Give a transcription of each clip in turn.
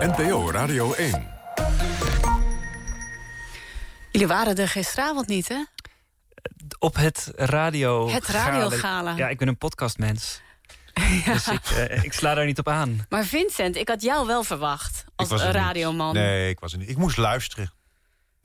NPO Radio 1. Jullie waren er gisteravond niet, hè? Op het radio. Het radiogala. Ja, ik ben een podcastmens. Dus ik, eh, ik sla daar niet op aan. Maar Vincent, ik had jou wel verwacht als Ik was er niet. radioman. Nee, ik was er niet. Ik moest luisteren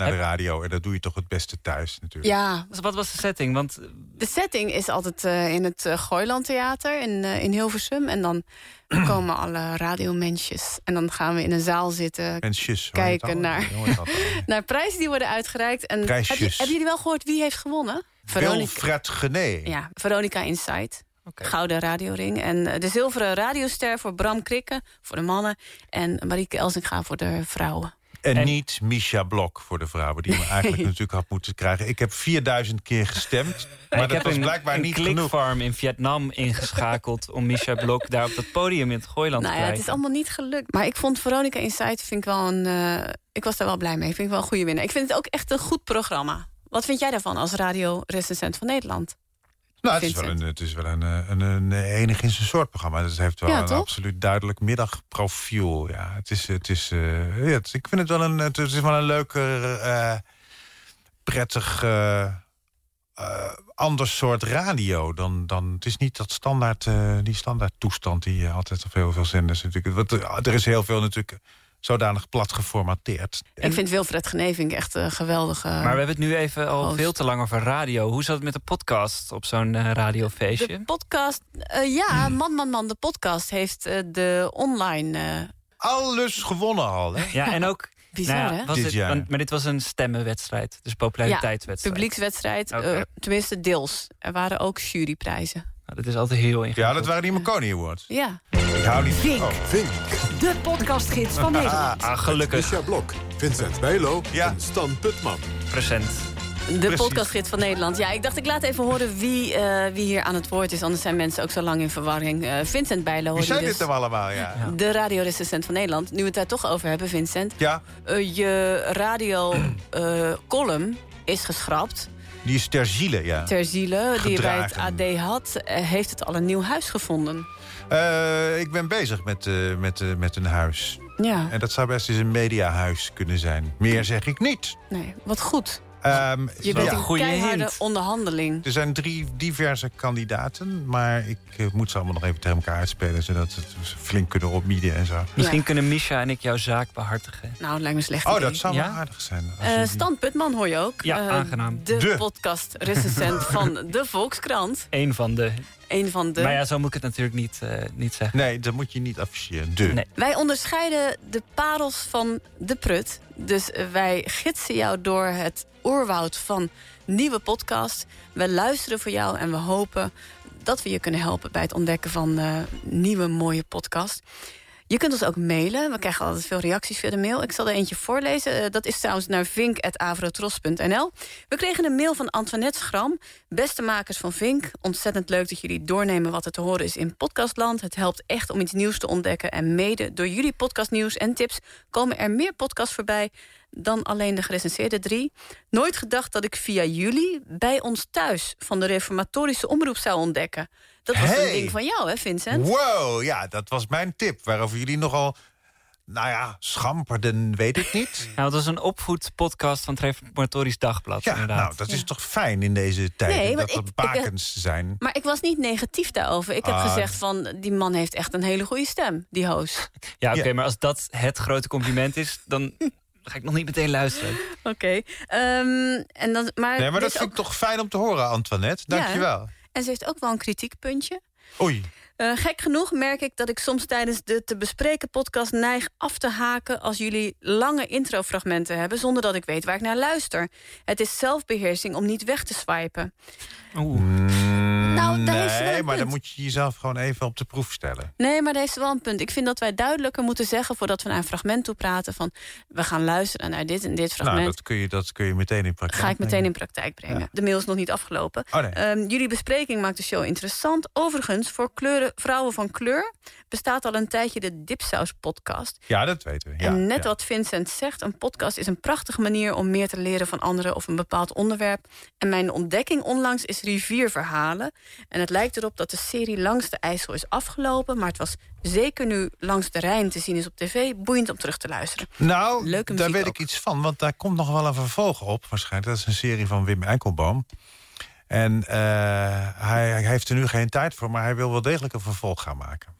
naar de radio. En dat doe je toch het beste thuis natuurlijk. Ja, Dus wat was de setting? Want de setting is altijd eh, in het uh, Gooiland Theater in, eh, in Hilversum. En dan komen alle radiomensjes. En dan gaan we in een zaal zitten, Mensjes. kijken naar, naar prijzen die worden uitgereikt. En heb, je, Prijsjes. hebben jullie wel gehoord wie heeft gewonnen? Wilfred Gené. Ja, Veronica Insight. Oké. Gouden radioring. En de zilveren radioster voor Bram Krikke, voor de mannen. En Marieke Elsinga voor de vrouwen. En, En- niet Misha Blok voor de vrouwen, die me eigenlijk natuurlijk had moeten krijgen. Ik heb 4000 keer gestemd, maar ik dat was een, blijkbaar een niet genoeg. klikfarm in Vietnam ingeschakeld... om Misha Blok daar op dat podium in het Gooiland Nou te ja, het krijgen. is allemaal niet gelukt. Maar ik vond Veronica Insight vind ik wel een. eh, ik was daar wel blij mee. Vind ik wel een goede winnaar. Ik vind het ook echt een goed programma. Wat vind jij daarvan als radiorecensent van Nederland? Nou, het is wel een, het is wel een, eh, een, een enig in zijn soort programma. Het heeft wel Ja, een toch? absoluut duidelijk middagprofiel. Ja, het is, het is, eh, ja, het- ik vind het wel een, het is wel een leuke, eh, prettig, eh, eh, ander soort radio dan, dan. Het is niet dat standaard, eh, die standaard toestand die je altijd op heel veel zenders natuurlijk. Want er- er is heel veel natuurlijk zodanig plat geformateerd. Ik vind Wilfred Geneving echt een geweldige. Maar we hebben het nu even al host. veel te lang over radio. Hoe zat het met de podcast op zo'n eh, radiofeestje? de podcast. eh, ja, Man, Man, Man, de podcast heeft eh, de online. eh, Alles gewonnen al, hè? Ja, en ook... bizar, nou ja, hè? was Dit maar dit was een stemmenwedstrijd. Dus populariteitswedstrijd. Publiekswedstrijd. Oké. eh, tenminste, deels. Er waren ook juryprijzen. Nou, dat is altijd heel ingewikkeld. Ja, dat waren die Marconi Awards. Ja. Ik hou niet Vink. Oh. Vink. De podcastgids van Nederland. Ah, gelukkig. Misha Blok. Vincent Bijlo Ja. en Stan Putman. Present. De Precies. podcastgids van Nederland. Ja, ik dacht ik laat even horen wie, eh, wie hier aan het woord is. Anders zijn mensen ook zo lang in verwarring. Eh, Vincent Bijlo. Wie hoor je zijn dus. dit nou allemaal, ja? Ja. De radiorecensent van Nederland. Nu we het daar toch over hebben, Vincent. Ja, Eh, je radio-column is geschrapt. Die is ter ziele, ja. Ter ziele, die je bij het. AD had. eh, heeft het al een nieuw huis gevonden. Eh, ik ben bezig met, eh, met, met een huis. Ja, En dat zou best eens een mediahuis kunnen zijn. Meer zeg ik niet. nee, wat goed. Ehm, Je ja, bent een keiharde hint. onderhandeling. er zijn drie diverse kandidaten. Maar ik eh, moet ze allemaal nog even tegen elkaar uitspelen. Zodat ze het flink kunnen opbieden en zo. Misschien Ja. kunnen Misha en ik jouw zaak behartigen. Nou, het lijkt me slecht Oh, idee. dat zou Ja? wel aardig zijn. als Eh, je die- Stan Putman hoor je ook. Ja, Eh, aangenaam. De, De. podcast-recensent van de Volkskrant. Eén van de... Een van de... Maar ja, zo moet ik het natuurlijk niet, eh, niet zeggen. Nee, dat moet je niet afficheren. De. Nee. Wij onderscheiden de parels van de prut. Dus eh, wij gidsen jou door het oerwoud van nieuwe podcasts. We luisteren voor jou en we hopen dat we je kunnen helpen... bij het ontdekken van eh, nieuwe mooie podcasts. Je kunt ons ook mailen. We krijgen altijd veel reacties via de mail. Ik zal er eentje voorlezen. Eh, dat is trouwens naar vink.avrotros.nl. We kregen een mail van Antoinette Schram. Beste makers van Vink, ontzettend leuk dat jullie doornemen wat er te horen is in podcastland. Het helpt echt om iets nieuws te ontdekken. En mede door jullie podcastnieuws en tips komen er meer podcasts voorbij dan alleen de gerecenseerde drie. Nooit gedacht dat ik via jullie bij ons thuis van de reformatorische omroep zou ontdekken. Dat was een ding van jou, hè, Vincent? Wow, ja, dat was mijn tip. Waarover jullie nogal, nou ja, schamperden, weet ik niet. Nou, het was een opvoedpodcast van het Reformatorisch Dagblad, Ja, inderdaad. nou, dat is toch fijn in deze. Nee, want dat er ik- bakens zijn. Maar ik was niet negatief daarover. Ik heb Ah. gezegd van, die man heeft echt een hele goede stem, die host. Ja, oké, Ja. maar als dat het grote compliment is... dan ga ik nog niet meteen luisteren. Oké. ehm, en dan, maar Nee, maar dat vind ook- ik toch fijn om te horen, Antoinette. Ja, Dankjewel. En ze heeft ook wel een kritiekpuntje. Oei. Eh, gek genoeg merk ik dat ik soms tijdens de te bespreken podcast neig af te haken als jullie lange introfragmenten hebben zonder dat ik weet waar ik naar luister. Het is zelfbeheersing om niet weg te swipen. Oeh. Nou, daar heeft ze wel nee, een maar dan moet je jezelf gewoon even op de proef stellen. Nee, maar daar heeft ze wel een punt. Ik vind dat wij duidelijker moeten zeggen voordat we naar een fragment toe praten van we gaan luisteren naar dit en dit fragment. Nou, dat kun, je, dat kun je meteen in praktijk Ga ik meteen in praktijk brengen. Ja. De mail is nog niet afgelopen. Oh, nee. Ehm, jullie bespreking maakt de show interessant. Overigens, voor kleuren, vrouwen van kleur bestaat al een tijdje de Dipsaus podcast. Ja, dat weten we. Ja, en net ja. wat Vincent zegt, een podcast is een prachtige manier om meer te leren van anderen of een bepaald onderwerp. En mijn ontdekking onlangs is rivierverhalen. En het lijkt erop dat de serie langs de IJssel is afgelopen. Maar het was zeker nu langs de Rijn te zien is op tv... boeiend om terug te luisteren. Nou, Leuke daar weet ook. ik iets van. Want daar komt nog wel een vervolg op, waarschijnlijk. Dat is een serie van Wim Eikelboom. En eh, hij, hij heeft er nu geen tijd voor... maar hij wil wel degelijk een vervolg gaan maken.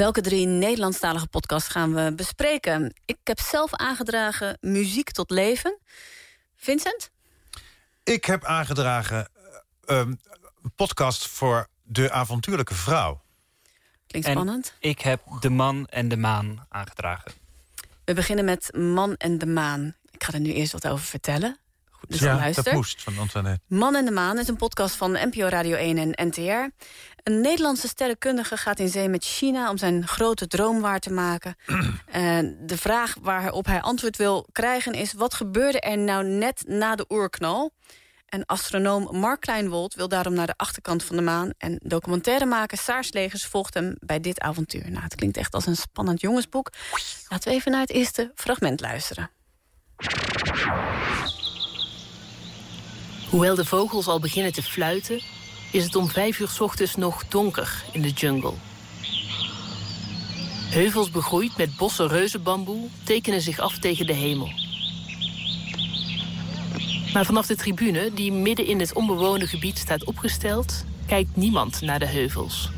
Welke drie Nederlandstalige podcasts gaan we bespreken? Ik heb zelf aangedragen Muziek tot Leven. Vincent? Ik heb aangedragen eh, um, een podcast voor de avontuurlijke vrouw. Klinkt En- spannend. Ik heb De Man en de Maan aangedragen. We beginnen met Man en de Maan. Ik ga er nu eerst wat over vertellen. Dus ja, luister. dat moest van Antoinette. Man en de Maan is een podcast van NPO Radio 1 en NTR. Een Nederlandse sterrenkundige gaat in zee met China... om zijn grote droom waar te maken. En de vraag waarop hij antwoord wil krijgen is... wat gebeurde er nou net na de oerknal? En astronoom Mark Kleinwold wil daarom naar de achterkant van de maan... en documentairemaker Saars Legers volgt hem bij dit avontuur. Nou, het klinkt echt als een spannend jongensboek. Laten we even naar het eerste fragment luisteren. Hoewel de vogels al beginnen te fluiten, is het om vijf uur ochtends nog donker in de jungle. Heuvels begroeid met bossen reuzenbamboe tekenen zich af tegen de hemel. Maar vanaf de tribune, die midden in het onbewoonde gebied staat opgesteld, kijkt niemand naar de heuvels.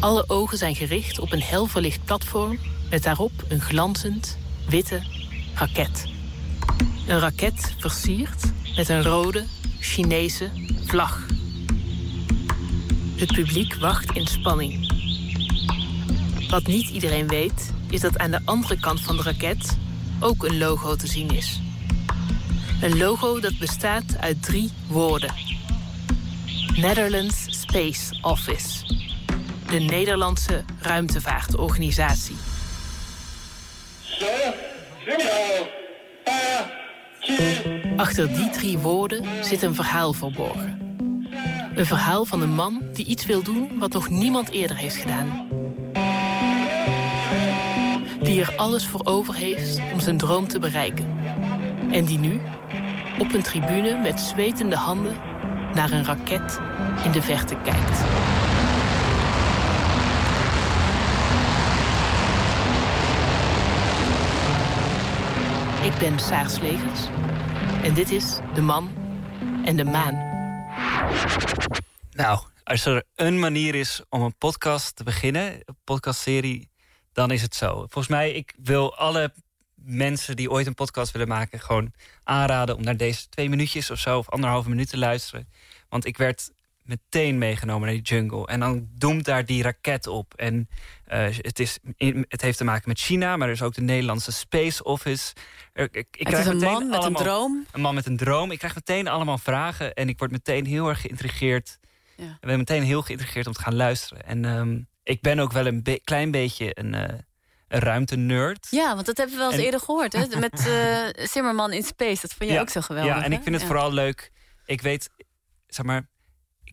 Alle ogen zijn gericht op een hel verlicht platform met daarop een glanzend, witte raket. Een raket versierd met een rode Chinese vlag. Het publiek wacht in spanning. Wat niet iedereen weet, is dat aan de andere kant van de raket ook een logo te zien is. Een logo dat bestaat uit drie woorden. Netherlands Space Office. De Nederlandse ruimtevaartorganisatie. Achter die drie woorden zit een verhaal verborgen. Een verhaal van een man die iets wil doen wat nog niemand eerder heeft gedaan. Die er alles voor over heeft om zijn droom te bereiken. En die nu, op een tribune met zwetende handen, naar een raket in de verte kijkt. Ik ben Saars Legers en dit is De Man en de Maan. Nou, als er een manier is om een podcast te beginnen, een podcastserie, dan is het zo. Volgens mij, ik wil alle mensen die ooit een podcast willen maken, gewoon aanraden om naar deze twee minuutjes of zo, of anderhalve minuut te luisteren. Want ik werd meteen meegenomen naar die jungle. En dan doemt daar die raket op. En eh, het, is, het heeft te maken met China, maar er is ook de Nederlandse Space Office. Ik, ik Het krijg is een man met allemaal- een droom. een man met een droom. Ik krijg meteen allemaal vragen en ik word meteen heel erg geïntrigeerd. Ja. Ik ben meteen heel geïntrigeerd om te gaan luisteren. En ehm, ik ben ook wel een be- klein beetje een, eh een ruimtenerd. Ja, want dat hebben we wel eens En- eerder gehoord. Hè? Met eh Zimmerman in Space. Dat vond je Ja, ook zo geweldig. Ja, en ik vind het Ja. vooral leuk. Ik weet, zeg maar,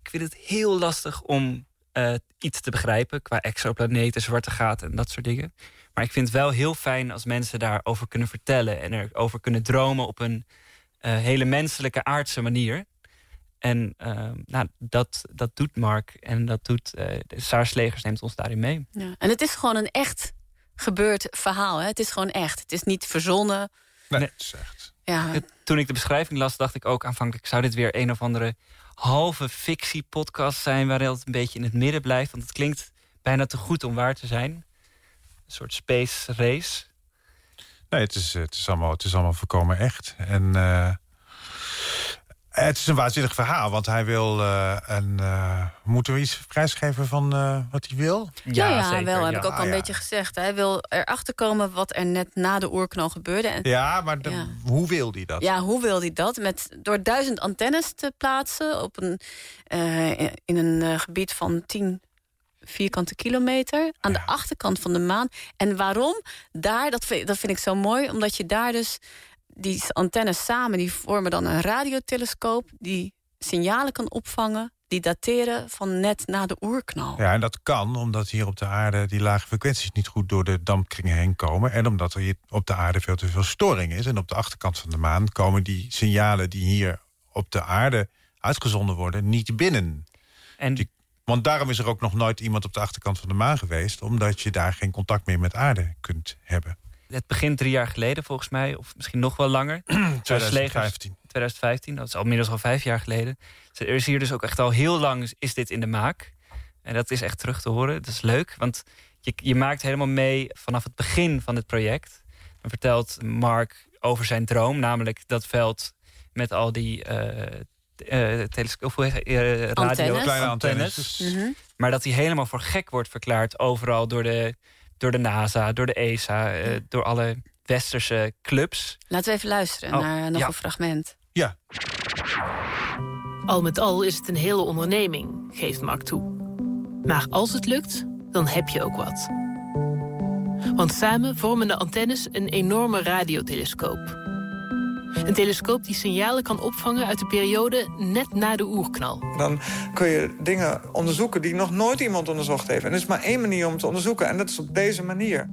ik vind het heel lastig om eh, iets te begrijpen qua exoplaneten, zwarte gaten en dat soort dingen. Maar ik vind het wel heel fijn als mensen daarover kunnen vertellen en erover kunnen dromen op een eh, hele menselijke, aardse manier. En eh, nou, dat, dat doet Mark en dat doet eh Saars Legers neemt ons daarin mee. Ja. En het is gewoon een echt gebeurd verhaal. Hè? Het is gewoon echt. Het is niet verzonnen. Nee, het is echt. Ja, Toen ik de beschrijving las, dacht ik ook aanvankelijk... zou dit weer een of andere halve fictie-podcast zijn... waarin het een beetje in het midden blijft. Want het klinkt bijna te goed om waar te zijn. Een soort space race. Nee, het is, het is, allemaal, het is allemaal voorkomen echt. En eh, het is een waanzinnig verhaal, want hij wil eh, een. eh, moeten we iets prijsgeven van eh, wat hij wil? ja, ja, zeker, wel. Heb ja. ik ook al een ja. beetje gezegd. Hij wil erachter komen wat er net na de oerknal gebeurde. En Ja, maar de- Ja. hoe wil hij dat? Ja, hoe wil hij dat? Met, door duizend antennes te plaatsen op een, eh, in een gebied van 10 vierkante kilometer aan de Ja. achterkant van de maan. En waarom? Daar, dat vind, dat vind ik zo mooi, omdat je daar dus die antennes samen, die vormen dan een radiotelescoop die signalen kan opvangen die dateren van net na de oerknal. Ja, en dat kan omdat hier op de aarde die lage frequenties niet goed door de dampkringen heen komen. En omdat er hier op de aarde veel te veel storing is. En op de achterkant van de maan komen die signalen die hier op de aarde uitgezonden worden niet binnen. En Die- Want daarom is er ook nog nooit iemand op de achterkant van de maan geweest. Omdat je daar geen contact meer met aarde kunt hebben. Het begint drie jaar geleden volgens mij, of misschien nog wel langer. 2015. 2015, dat is al inmiddels al vijf jaar geleden. Dus Er is hier dus ook echt al heel lang is dit in de maak. En dat is echt terug te horen. Dat is leuk, want je, je maakt helemaal mee vanaf het begin van het project. Dan vertelt Mark over zijn droom, namelijk dat veld met al die eh eh telesco- of hoe heet het? Eh, radio Antennes. Kleine antennes. Dus- Mhm. maar dat hij helemaal voor gek wordt verklaard overal door de, door de NASA, door de ESA, eh, door alle westerse clubs. Laten we even luisteren Oh, naar nog ja. een fragment. Ja, Al met al is het een hele onderneming, geeft Mark toe. Maar als het lukt, dan heb je ook wat. Want samen vormen de antennes een enorme radiotelescoop. Een telescoop die signalen kan opvangen uit de periode net na de oerknal. Dan kun je dingen onderzoeken die nog nooit iemand onderzocht heeft. En er is maar één manier om te onderzoeken. En dat is op deze manier.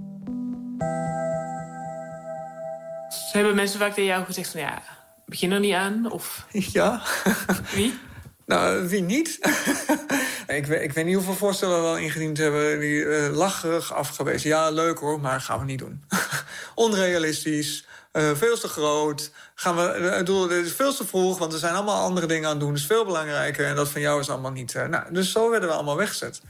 Ze hebben mensen vaak tegen jou gezegd van ja, begin er niet aan? Of Ja. wie? Nou, wie niet? ik, weet, ik weet niet hoeveel voorstellen we al ingediend hebben... die eh, lacherig afgewezen. Ja, leuk hoor, maar gaan we niet doen. Onrealistisch, eh, veel te groot. Gaan we, eh, ik bedoel, dit is veel te vroeg, want er zijn allemaal andere dingen aan het doen. Dat is veel belangrijker en dat van jou is allemaal niet... eh, nou, dus zo werden we allemaal weggezet.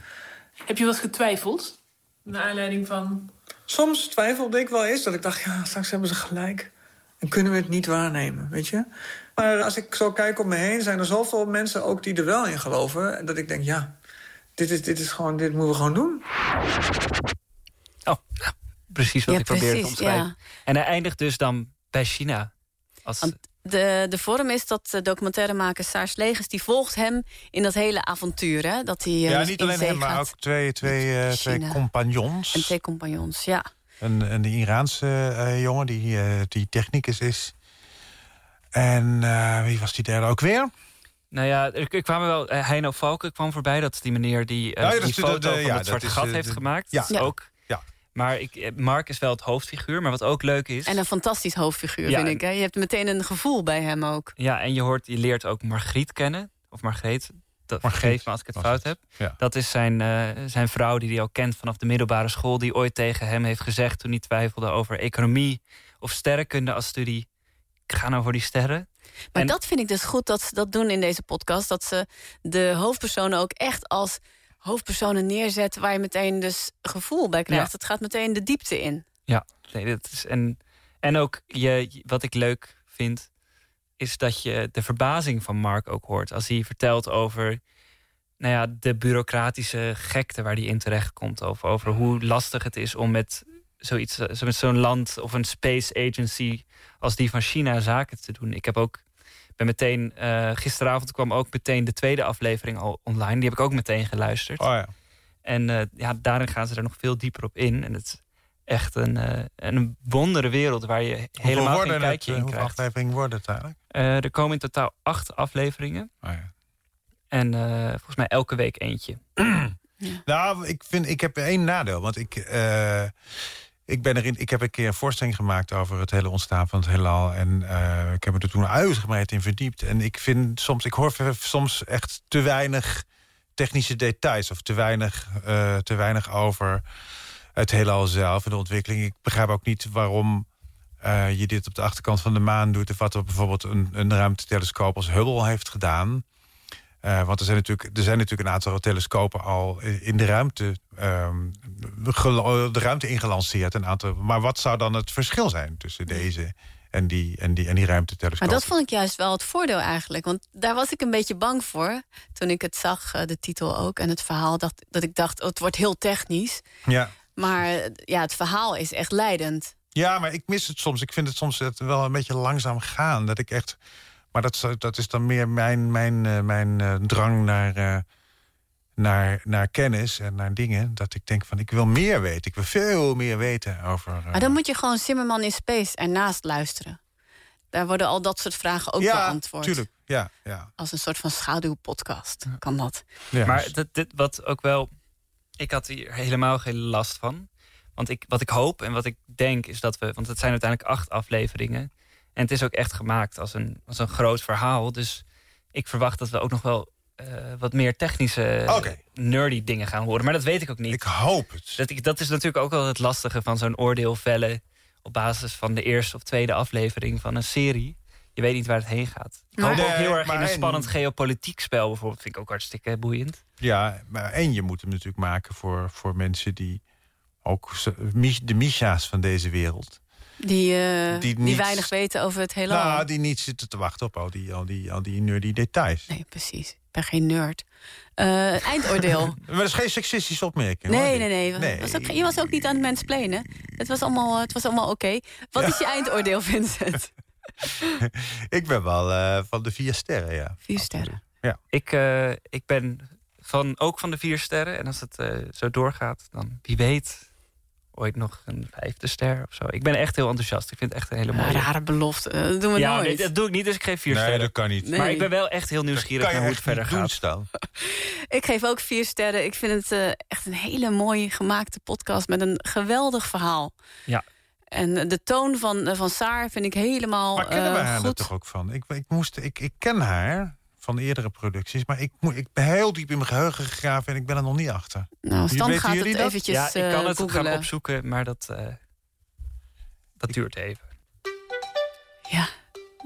Heb je wat getwijfeld? Naar aanleiding van... Soms twijfelde ik wel eens dat ik dacht, ja, straks hebben ze gelijk. En kunnen we het niet waarnemen, weet je? Maar als ik zo kijk om me heen, zijn er zoveel mensen ook die er wel in geloven. Dat ik denk, ja, dit, is, dit, is gewoon, dit moeten we gewoon doen. Oh, nou, precies wat Ja, ik probeerde te omschrijven. ja. En hij eindigt dus dan bij China. Als, Want de, de vorm is dat de documentairemaker Saars Legers... die volgt hem in dat hele avontuur. Hè? Dat hij, eh, ja niet alleen hem, maar ook twee, twee, eh, twee compagnons. En twee compagnons, ja. Een, een Iraanse eh, jongen die, eh, die technicus is. En eh, wie was die derde ook weer? nou ja, er, er kwamen wel... eh, Heino Valken kwam voorbij. Dat is die meneer die eh, Ja, die de- foto de- van ja, het dat zwarte gat eh, heeft de- gemaakt. ja. Dat is Ja. ook... Maar ik, eh, Mark is wel het hoofdfiguur. Maar wat ook leuk is... En een fantastisch hoofdfiguur, Ja, vind ik. Hè? Je hebt meteen een gevoel bij hem ook. Ja, en je hoort, je leert ook Margriet kennen. Of Margreet. Dat, vergeef me als ik het fout het. heb. Ja. Dat is zijn, eh, zijn vrouw die hij al kent vanaf de middelbare school. Die ooit tegen hem heeft gezegd toen hij twijfelde over economie of sterrenkunde als studie. Ik ga nou voor die sterren. Maar En- dat vind ik dus goed dat ze dat doen in deze podcast. Dat ze de hoofdpersonen ook echt als hoofdpersonen neerzetten... waar je meteen dus gevoel bij krijgt. Het gaat meteen de diepte in. Ja, nee, dat is, en, en ook je, wat ik leuk vind, is dat je de verbazing van Mark ook hoort. Als hij vertelt over nou ja, de bureaucratische gekte waar hij in terecht komt. Over, over hoe lastig het is om met zoiets, zo met zo'n land of een space agency als die van China zaken te doen. Ik heb ook ben meteen, eh, gisteravond kwam ook meteen de tweede aflevering al online. Die heb ik ook meteen geluisterd. Oh ja. En eh, ja, daarin gaan ze er nog veel dieper op in. En het is echt een, eh, een wondere wereld waar je Hoeveel helemaal geen het, kijkje eh, in hoeveel krijgt. afleveringen worden het eigenlijk? Er komen in totaal acht afleveringen. Oh ja. En volgens mij elke week eentje. Nou, ik, vind, ik heb één nadeel. Want ik, ik, ben erin, ik heb een keer een voorstelling gemaakt over het hele ontstaan van het heelal. En eh, ik heb me er toen uitgebreid in verdiept. En ik vind soms, ik hoor soms echt te weinig technische details. Of te weinig, eh, te weinig over het heelal zelf en de ontwikkeling. Ik begrijp ook niet waarom eh, je dit op de achterkant van de maan doet. Of wat er bijvoorbeeld een, een ruimtetelescoop als Hubble heeft gedaan. Eh, want er zijn, natuurlijk, er zijn natuurlijk een aantal telescopen al in de ruimte, ehm, de ruimte ingelanceerd. Een aantal, maar wat zou dan het verschil zijn tussen deze en die, en die, en die Maar ruimtetelescoop? dat vond ik juist wel het voordeel eigenlijk. Want daar was ik een beetje bang voor. Toen ik het zag, eh, de titel ook. En het verhaal, dacht, dat ik dacht, oh, het wordt heel technisch. Ja. Maar ja, het verhaal is echt leidend. ja, maar ik mis het soms. Ik vind het soms wel een beetje langzaam gaan. Dat ik echt. Maar dat, is- dat is dan meer mijn, mijn, eh, mijn eh, drang naar, eh, naar, naar kennis en naar dingen. Dat ik denk van ik wil meer weten. Ik wil veel meer weten over. eh, Maar dan moet je gewoon Zimmerman in Space ernaast luisteren. Daar worden al dat soort vragen ook ja, beantwoord. tuurlijk. Ja, ja. Als een soort van schaduwpodcast kan dat. ja. Maar dat, dit, wat ook wel... Ik had hier helemaal geen last van. Want ik, wat ik hoop en wat ik denk is dat we... Want het zijn uiteindelijk acht afleveringen. En het is ook echt gemaakt als een, als een groot verhaal. Dus ik verwacht dat we ook nog wel eh, wat meer technische, nerdy dingen gaan horen. Maar dat weet ik ook niet. ik hoop het. Dat, ik, dat is natuurlijk ook wel het lastige van zo'n oordeel vellen... op basis van de eerste of tweede aflevering van een serie. Je weet niet waar het heen gaat. Ik hoop ook heel erg in een en- spannend geopolitiek spel bijvoorbeeld. vind ik ook hartstikke boeiend. Ja, maar en je moet hem natuurlijk maken voor, voor mensen die ook de Misha's van deze wereld. Die, eh, Die die, weinig weten over het heelal. Nou, die niet zitten te wachten op al die, al die, al die nerdy details. Nee, precies. Ik ben geen nerd. Eh, eindoordeel. Maar dat is geen seksistische opmerking. hoor. Nee, nee, nee. Was ook, je was ook niet aan het mensplenen. Het was allemaal, het was allemaal oké. Wat is je eindoordeel, Vincent? Ik ben wel eh, van de vier sterren, ja. Vier sterren. Ik, eh, ik ben van, ook van de vier sterren. En als het eh, zo doorgaat, dan wie weet ooit nog een vijfde ster of zo. Ik ben echt heel enthousiast. Ik vind het echt een hele Een mooie. rare belofte. Eh, dat doen we ja, nooit. nee, dat doe ik niet, dus ik geef vier Nee, sterren. dat kan niet. Nee. Maar ik ben wel echt heel nieuwsgierig kan je naar hoe het verder gaat. Ik geef ook vier sterren. Ik vind het eh, echt een hele mooi gemaakte podcast met een geweldig verhaal. Ja. En de toon van, eh, van Saar vind ik helemaal Maar kennen we eh, haar er toch ook van? Ik, ik, moest, ik, ik ken haar van eerdere producties, maar ik, moet- ik ben heel diep in mijn geheugen gegraven en ik ben er nog niet achter. Nou, Stan gaat het jullie dat? eventjes Ja, ik kan eh, het gaan googelen. opzoeken, maar dat, eh, dat duurt even. Ja,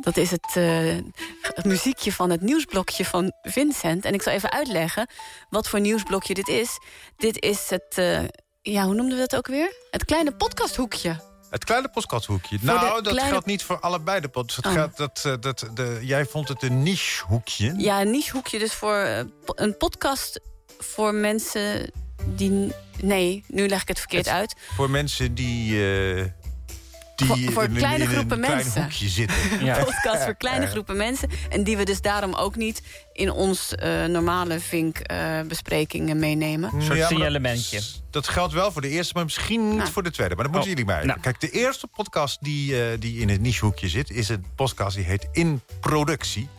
dat is het, eh, het muziekje van het nieuwsblokje van Vincent. En ik zal even uitleggen wat voor nieuwsblokje dit is. Dit is het, eh, ja, hoe noemden we dat ook weer? Het kleine podcasthoekje. Het kleine podcasthoekje. Nou, dat kleine- geldt niet voor allebei de podcasts. Oh. gaat, dat, eh, dat, de, jij vond het een nichehoekje. Ja, een nichehoekje dus voor eh, een podcast voor mensen die... Nee, nu leg ik het verkeerd Het- uit. Voor mensen die, eh, die Voor- voor in, een- kleine in groepen een klein mensen. hoekje zitten. Ja. podcast voor kleine groepen mensen. En die we dus daarom ook niet in ons eh, normale Vink-besprekingen meenemen. soort Ja, maar dat- signalementje. Dat geldt wel voor de eerste, maar misschien niet Nou. voor de tweede. Maar dat moeten Oh, jullie maar. nou. Kijk, de eerste podcast die, eh, die in het nichehoekje zit... is een podcast die heet In Productie.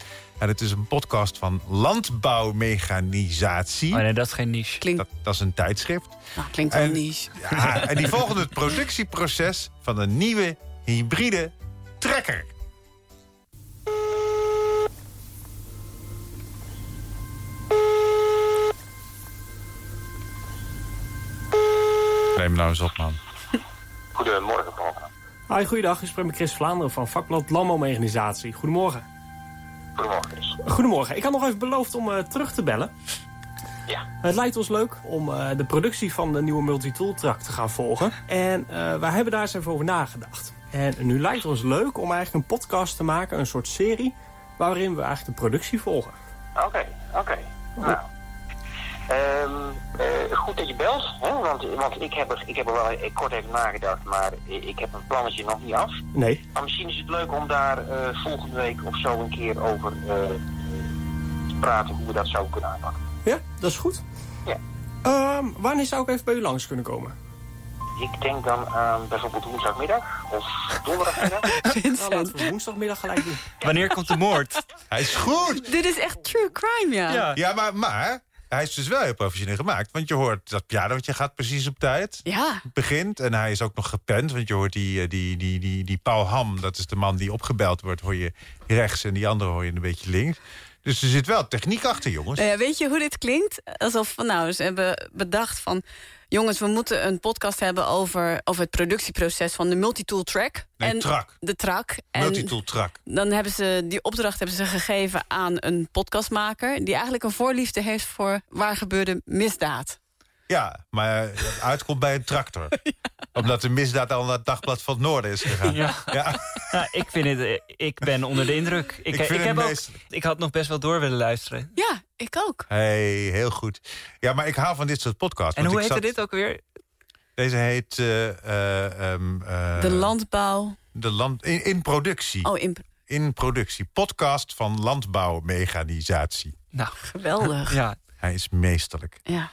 En het is een podcast van landbouwmechanisatie. Oh nee, dat is geen niche. Klinkt, Dat, dat is een tijdschrift. nou, klinkt wel En- niche. Ja, en die volgen het productieproces van een nieuwe hybride trekker. Neem nou eens op, man. Goedemorgen, Paul. Hi, goeiedag. Ik spreek met Chris Vlaanderen van vakblad Landbouwmechanisatie. Goedemorgen. Goedemorgen. Goedemorgen. Ik had nog even beloofd om eh, terug te bellen. Ja. Het lijkt ons leuk om eh, de productie van de nieuwe multitool truck te gaan volgen. En eh, wij hebben daar eens even over nagedacht. En nu lijkt het ons leuk om eigenlijk een podcast te maken, een soort serie... waarin we eigenlijk de productie volgen. Oké, oké. Nou. Ehm, eh, goed dat je belt, hè? Want, want ik, heb er, ik heb er wel eh, kort even nagedacht, maar ik ik heb een plannetje nog niet af. Nee. Maar misschien is het leuk om daar eh, volgende week of zo een keer over eh, te praten hoe we dat zouden kunnen aanpakken. Ja, dat is goed. Ja. Ehm, wanneer zou ik even bij u langs kunnen komen? Ik denk dan aan bijvoorbeeld woensdagmiddag of donderdagmiddag. Nou, laten we woensdagmiddag gelijk doen. Wanneer komt de moord? Hij is goed! Dit is echt true crime, ja. Ja, maar, maar hij is dus wel heel professioneel gemaakt. Want je hoort dat pianootje gaat precies op tijd. Ja, begint. En hij is ook nog gepend. Want je hoort die, eh, die, die, die, die Paul Ham, dat is de man die opgebeld wordt, hoor je rechts. En die andere hoor je een beetje links. Dus er zit wel techniek achter, jongens. Ja, weet je hoe dit klinkt? Alsof van, nou, ze hebben bedacht van... jongens, we moeten een podcast hebben over, over het productieproces van de multitool track. Nee, track. De track. En Multitool track. dan hebben ze die opdracht hebben ze gegeven aan een podcastmaker... die eigenlijk een voorliefde heeft voor waar gebeurde misdaad. Ja, maar het uitkomt bij een tractor. Omdat de misdaad al naar het dagblad van het Noorden is gegaan. Ja. Ja. Nou, ik, vind het, eh, ik ben onder de indruk. Ik, Ik het heb ook, ik had nog best wel door willen luisteren. Ja, ik ook. Hey, heel goed. Ja, maar ik hou van dit soort podcasts. En hoe heette zat- dit ook weer? Deze heet... eh, eh, ehm, eh, De landbouw... de land, in, in productie. Oh, in, In productie. Podcast van landbouwmechanisatie. Nou, geweldig. ja. Hij is meesterlijk. Ja.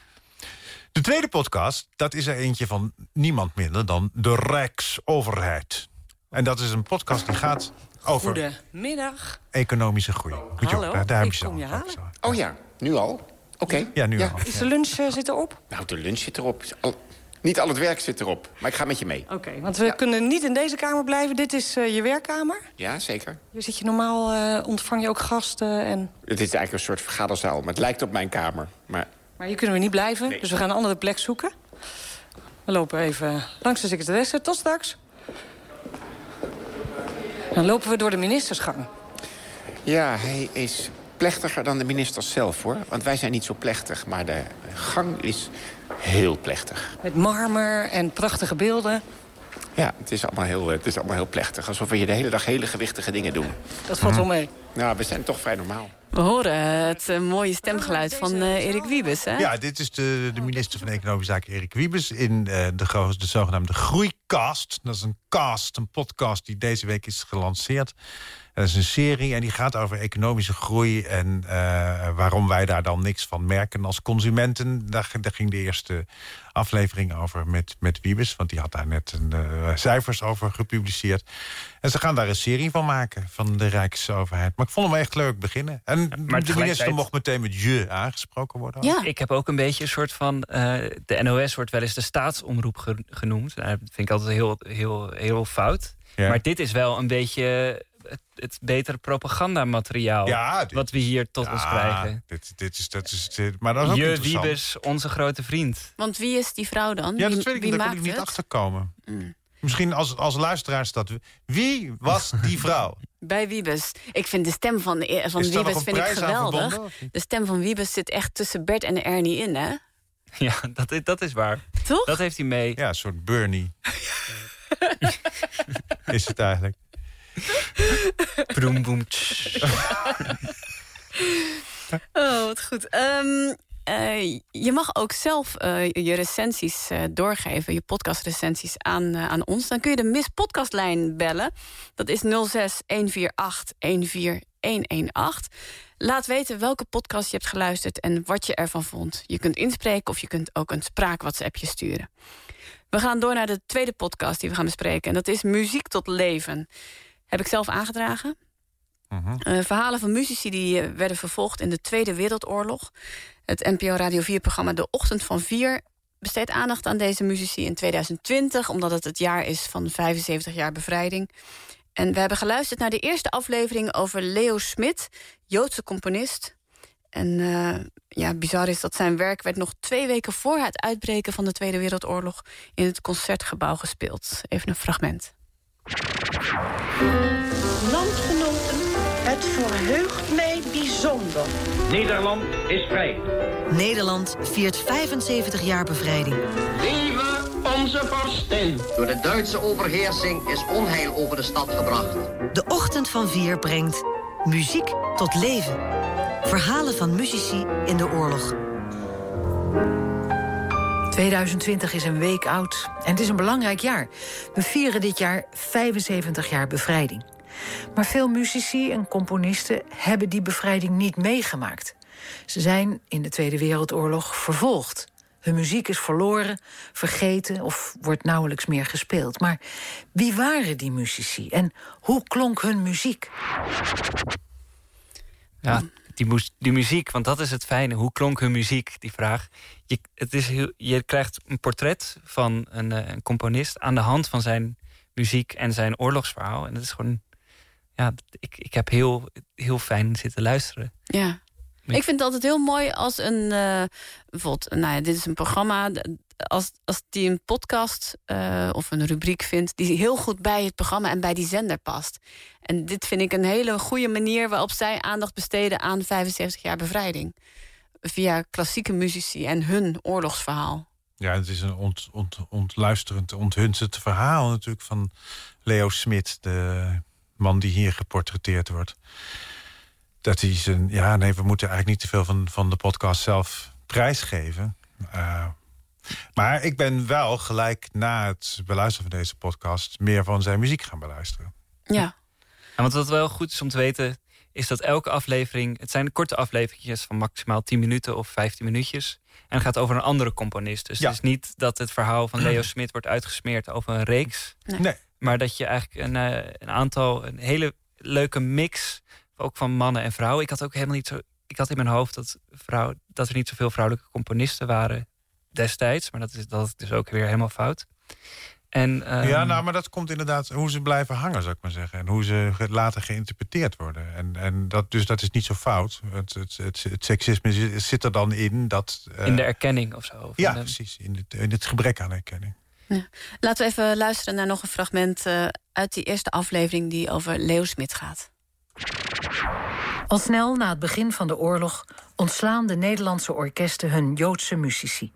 De tweede podcast, dat is er eentje van niemand minder dan de Rijksoverheid. En dat is een podcast die gaat Over Goedemiddag. economische groei. Moet je Hallo, ook, daar- daar heb ik je kom je halen. Oh ja, nu al? Oké. Ja, nu al. Is de lunch eh, zit erop? Nou, de lunch zit erop. Al- niet al het werk zit erop, maar ik ga met je mee. Oké, want we kunnen niet in deze kamer blijven. Dit is eh, je werkkamer. Ja, zeker. Hier zit je normaal, eh, ontvang je ook gasten. En... Het is eigenlijk een soort vergaderzaal, maar het lijkt op mijn kamer. Maar Maar hier kunnen we niet blijven, Nee. dus we gaan een andere plek zoeken. We lopen even langs de secretaresse. Tot straks. Dan lopen we door de ministersgang. ja, hij is plechtiger dan de ministers zelf, hoor. Want wij zijn niet zo plechtig, maar de gang is heel plechtig. Met marmer en prachtige beelden. Ja, het is allemaal heel, het is allemaal heel plechtig. Alsof we hier de hele dag hele gewichtige dingen doen. Dat valt wel mee. Nou, we zijn toch vrij normaal. We horen het eh, mooie stemgeluid van eh, Erik Wiebes, hè? Ja, dit is de, de minister van Economische Zaken, Erik Wiebes... in eh, de, de zogenaamde Groeicast. Dat is een cast, een podcast die deze week is gelanceerd. Dat is een serie en die gaat over economische groei... en eh, waarom wij daar dan niks van merken als consumenten. Daar, daar ging de eerste aflevering over met, met Wiebes... want die had daar net een, eh, cijfers over gepubliceerd. En ze gaan daar een serie van maken van de Rijksoverheid. Maar ik vond hem echt leuk beginnen. En de minister tegelijkertijd- mocht meteen met je aangesproken worden. Ja. Ik heb ook een beetje een soort van... eh, de NOS wordt wel eens de staatsomroep ge- genoemd. Nou, Dat vind ik altijd heel, heel, heel fout. Ja. Maar dit is wel een beetje het, het betere propagandamateriaal... Ja, dit- wat we hier tot ons Ja, krijgen. Dit, dit is, dat is, dit- maar dat is ook Je. Wiebes, onze grote vriend. Want wie is die vrouw dan? Ja, wie, dat weet ik wie. Daar kon ik niet het? achterkomen. Mm. Misschien als, als luisteraars dat... Wie was die vrouw? Bij Wiebes. Ik vind de stem van, eh, van Wiebes vind ik geweldig. De stem van Wiebes zit echt tussen Bert en Ernie in, hè? Ja, dat, is- dat is waar. Toch? Dat heeft hij mee. Ja, een soort Bernie. is het eigenlijk. Broem, boem. Oh, wat goed. Ehm, eh, je mag ook zelf eh, je recensies eh, doorgeven, je podcastrecensies aan, aan ons. Dan kun je de Miss Podcastlijn bellen. Dat is 06 148 14118. Laat weten welke podcast je hebt geluisterd en wat je ervan vond. Je kunt inspreken of je kunt ook een spraak-WhatsAppje sturen. We gaan door naar de tweede podcast die we gaan bespreken. En dat is Muziek tot Leven. Heb ik zelf aangedragen. Eh, verhalen van muzici die eh, werden vervolgd in de Tweede Wereldoorlog. Het NPO Radio 4-programma De Ochtend van 4 besteedt aandacht aan deze muzici in 2020... omdat het het jaar is van 75 jaar bevrijding. En we hebben geluisterd naar de eerste aflevering over Leo Smit... Joodse componist. En eh, ja, bizar is dat zijn werk werd nog twee weken voor het uitbreken van de Tweede Wereldoorlog... in het Concertgebouw gespeeld. Even een fragment. Landgenoten, het verheugt mij bijzonder. Nederland is vrij. Nederland viert 75 jaar bevrijding. Leven onze vorstin. Door de Duitse overheersing is onheil over de stad gebracht. De Ochtend van Vier brengt muziek tot leven. Verhalen van muzici in de oorlog. 2020 is een week oud en het is een belangrijk jaar. We vieren dit jaar 75 jaar bevrijding. Maar veel muzici en componisten hebben die bevrijding niet meegemaakt. Ze zijn in de Tweede Wereldoorlog vervolgd. Hun muziek is verloren, vergeten of wordt nauwelijks meer gespeeld. Maar wie waren die muzici en hoe klonk hun muziek? Ja, die, die muziek, want dat is het fijne. Hoe klonk hun muziek, die vraag. Je, het is heel, je krijgt een portret van een, eh, een componist... aan de hand van zijn muziek en zijn oorlogsverhaal. En dat is gewoon... Ja, ik, ik heb heel, heel fijn zitten luisteren. Ja. Ik vind het altijd heel mooi als een... eh, bijvoorbeeld, nou ja, dit is een programma... Als, als die een podcast eh, of een rubriek vindt... die heel goed bij het programma en bij die zender past. En dit vind ik een hele goede manier... waarop zij aandacht besteden aan 75 jaar bevrijding. Via klassieke muzici en hun oorlogsverhaal. Ja, het is een ont, ont, ontluisterend, onthunzend verhaal natuurlijk van Leo Smit, de man die hier geportretteerd wordt. Dat hij zijn. Ja, nee, we moeten eigenlijk niet te veel van, van de podcast zelf prijsgeven. Eh, maar ik ben wel gelijk na het beluisteren van deze podcast meer van zijn muziek gaan beluisteren. Ja. En wat wat wel goed is om te weten, is dat elke aflevering... Het zijn korte afleveringjes van maximaal 10 minuten of 15 minuutjes. En het gaat over een andere componist. Dus Ja. het is niet dat het verhaal van Leo Smit wordt uitgesmeerd over een reeks. Nee. Nee. Maar dat je eigenlijk een, eh, een aantal een hele, leuke mix, ook van mannen en vrouwen. Ik had ook helemaal niet zo. Ik had in mijn hoofd dat, vrouw, dat er niet zoveel vrouwelijke componisten waren destijds. Maar dat is, dat is dus ook weer helemaal fout. En, ehm, Ja, nou, maar dat komt inderdaad hoe ze blijven hangen, zou ik maar zeggen. En hoe ze later geïnterpreteerd worden. En, en dat, dus dat is niet zo fout. Het, het, het, het seksisme zit- zit er dan in dat... eh, in de erkenning of zo. Of ja, in de- precies. In het, in het gebrek aan erkenning. Laten we even luisteren naar nog een fragment eh, uit die eerste aflevering die over Leo Smit gaat. Al snel na het begin van de oorlog ontslaan de Nederlandse orkesten hun Joodse muzici.